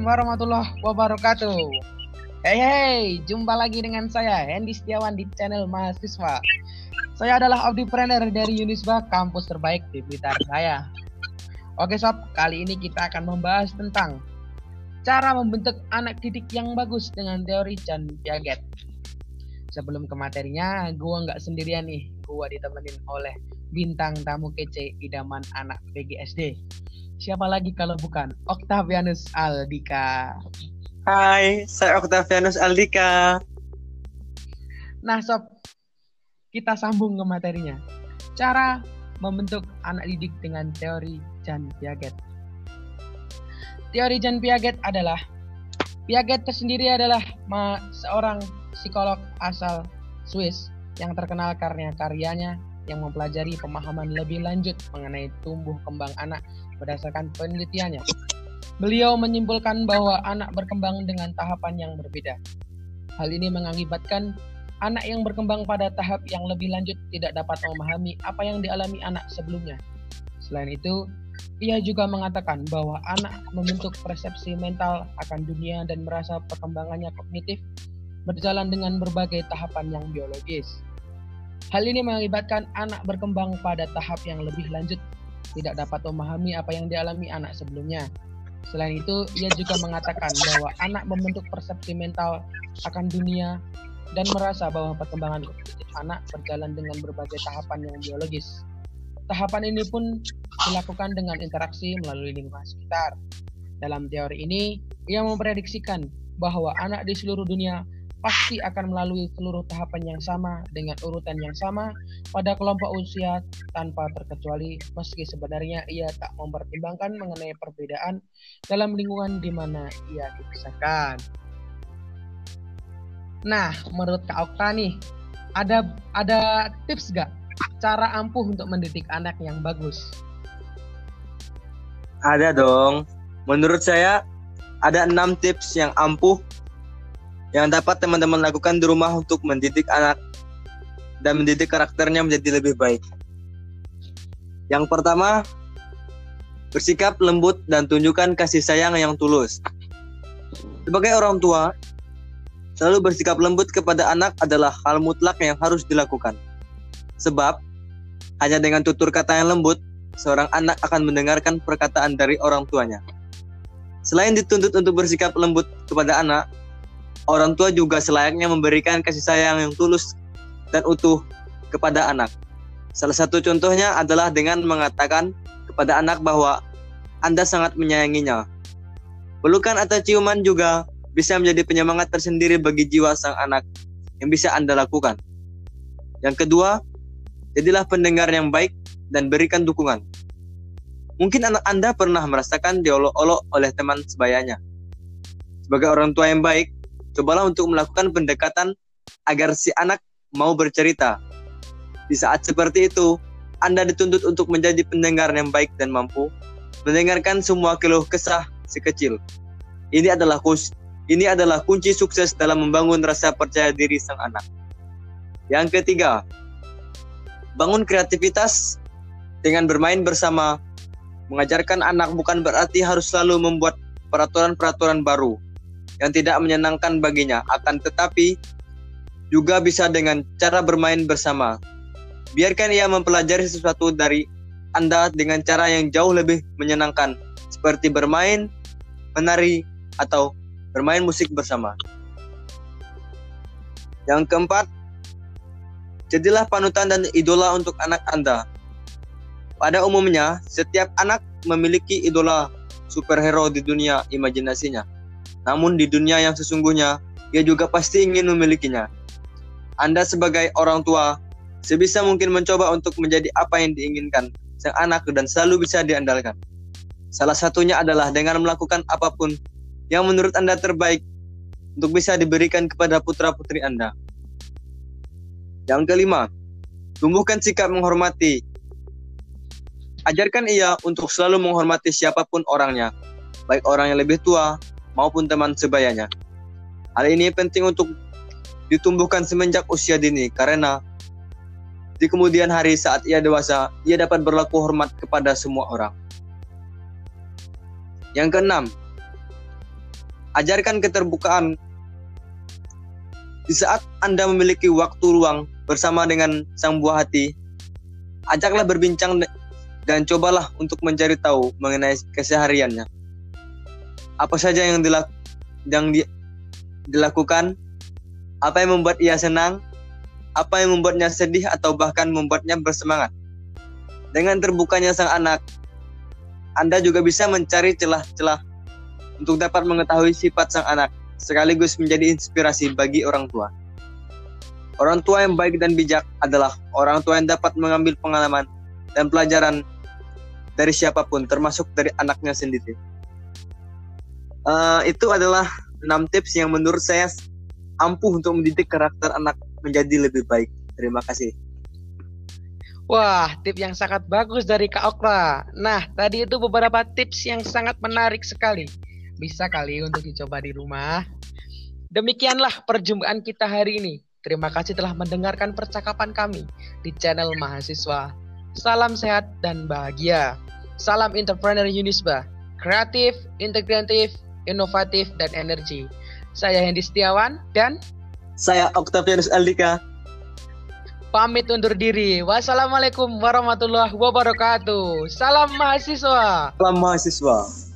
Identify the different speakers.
Speaker 1: warahmatullahi wabarakatuh. Hey hey, jumpa lagi dengan saya Hendy Setiawan di channel mahasiswa. Saya adalah audipreneur dari Unisba, kampus terbaik di Blitar saya. Oke sob, kali ini kita akan membahas tentang cara membentuk anak didik yang bagus dengan teori John Piaget. Sebelum ke materinya, gua nggak sendirian nih, gua ditemenin oleh bintang tamu kece idaman anak PGSD siapa lagi kalau bukan Octavianus Aldika.
Speaker 2: Hai, saya Octavianus Aldika.
Speaker 1: Nah, sob, kita sambung ke materinya. Cara membentuk anak didik dengan teori Jan Piaget. Teori Jan Piaget adalah Piaget tersendiri adalah seorang psikolog asal Swiss yang terkenal karena karyanya yang mempelajari pemahaman lebih lanjut mengenai tumbuh kembang anak berdasarkan penelitiannya. Beliau menyimpulkan bahwa anak berkembang dengan tahapan yang berbeda. Hal ini mengakibatkan anak yang berkembang pada tahap yang lebih lanjut tidak dapat memahami apa yang dialami anak sebelumnya. Selain itu, ia juga mengatakan bahwa anak membentuk persepsi mental akan dunia dan merasa perkembangannya kognitif berjalan dengan berbagai tahapan yang biologis. Hal ini mengakibatkan anak berkembang pada tahap yang lebih lanjut tidak dapat memahami apa yang dialami anak sebelumnya. Selain itu, ia juga mengatakan bahwa anak membentuk persepsi mental akan dunia dan merasa bahwa perkembangan kognitif anak berjalan dengan berbagai tahapan yang biologis. Tahapan ini pun dilakukan dengan interaksi melalui lingkungan sekitar. Dalam teori ini, ia memprediksikan bahwa anak di seluruh dunia pasti akan melalui seluruh tahapan yang sama dengan urutan yang sama pada kelompok usia tanpa terkecuali meski sebenarnya ia tak mempertimbangkan mengenai perbedaan dalam lingkungan di mana ia dibesarkan. Nah, menurut Kak Okta nih, ada ada tips gak cara ampuh untuk mendidik anak yang bagus?
Speaker 2: Ada dong. Menurut saya ada enam tips yang ampuh yang dapat teman-teman lakukan di rumah untuk mendidik anak dan mendidik karakternya menjadi lebih baik. Yang pertama, bersikap lembut dan tunjukkan kasih sayang yang tulus. Sebagai orang tua, selalu bersikap lembut kepada anak adalah hal mutlak yang harus dilakukan. Sebab, hanya dengan tutur kata yang lembut, seorang anak akan mendengarkan perkataan dari orang tuanya. Selain dituntut untuk bersikap lembut kepada anak, orang tua juga selayaknya memberikan kasih sayang yang tulus dan utuh kepada anak. Salah satu contohnya adalah dengan mengatakan kepada anak bahwa Anda sangat menyayanginya. Pelukan atau ciuman juga bisa menjadi penyemangat tersendiri bagi jiwa sang anak yang bisa Anda lakukan. Yang kedua, jadilah pendengar yang baik dan berikan dukungan. Mungkin anak Anda pernah merasakan diolok-olok oleh teman sebayanya. Sebagai orang tua yang baik, cobalah untuk melakukan pendekatan agar si anak mau bercerita. Di saat seperti itu, Anda dituntut untuk menjadi pendengar yang baik dan mampu mendengarkan semua keluh kesah si kecil. Ini adalah kunci, ini adalah kunci sukses dalam membangun rasa percaya diri sang anak. Yang ketiga, bangun kreativitas dengan bermain bersama. Mengajarkan anak bukan berarti harus selalu membuat peraturan-peraturan baru, yang tidak menyenangkan baginya, akan tetapi juga bisa dengan cara bermain bersama. Biarkan ia mempelajari sesuatu dari Anda dengan cara yang jauh lebih menyenangkan, seperti bermain, menari, atau bermain musik bersama. Yang keempat, jadilah panutan dan idola untuk anak Anda. Pada umumnya, setiap anak memiliki idola superhero di dunia imajinasinya. Namun di dunia yang sesungguhnya, ia juga pasti ingin memilikinya. Anda sebagai orang tua, sebisa mungkin mencoba untuk menjadi apa yang diinginkan sang anak dan selalu bisa diandalkan. Salah satunya adalah dengan melakukan apa pun yang menurut Anda terbaik untuk bisa diberikan kepada putra-putri Anda. Yang kelima, tumbuhkan sikap menghormati. Ajarkan ia untuk selalu menghormati siapa pun orangnya, baik orang yang lebih tua maupun teman sebayanya. Hal ini penting untuk ditumbuhkan semenjak usia dini karena di kemudian hari saat ia dewasa, ia dapat berlaku hormat kepada semua orang. Yang keenam, ajarkan keterbukaan. Di saat Anda memiliki waktu luang bersama dengan sang buah hati, ajaklah berbincang dan cobalah untuk mencari tahu mengenai kesehariannya. Apa saja yang, dilak yang di dilakukan, apa yang membuat ia senang, apa yang membuatnya sedih atau bahkan membuatnya bersemangat. Dengan terbukanya sang anak, Anda juga bisa mencari celah-celah untuk dapat mengetahui sifat sang anak, sekaligus menjadi inspirasi bagi orang tua. Orang tua yang baik dan bijak adalah orang tua yang dapat mengambil pengalaman dan pelajaran dari siapa pun, termasuk dari anaknya sendiri. Uh, itu adalah enam tips yang menurut saya ampuh untuk mendidik karakter anak menjadi lebih baik. Terima kasih.
Speaker 1: Wah, tips yang sangat bagus dari Kak Okra. Nah, tadi itu beberapa tips yang sangat menarik sekali. Bisa kali untuk dicoba di rumah. Demikianlah perjumpaan kita hari ini. Terima kasih telah mendengarkan percakapan kami di channel Mahasiswa. Salam sehat dan bahagia. Salam entrepreneur Unisba. Kreatif, integratif, inovatif, dan energi. Saya Hendy Setiawan dan
Speaker 2: saya Octavianus Aldika.
Speaker 1: Pamit undur diri. Wassalamualaikum warahmatullahi wabarakatuh. Salam mahasiswa.
Speaker 2: Salam mahasiswa.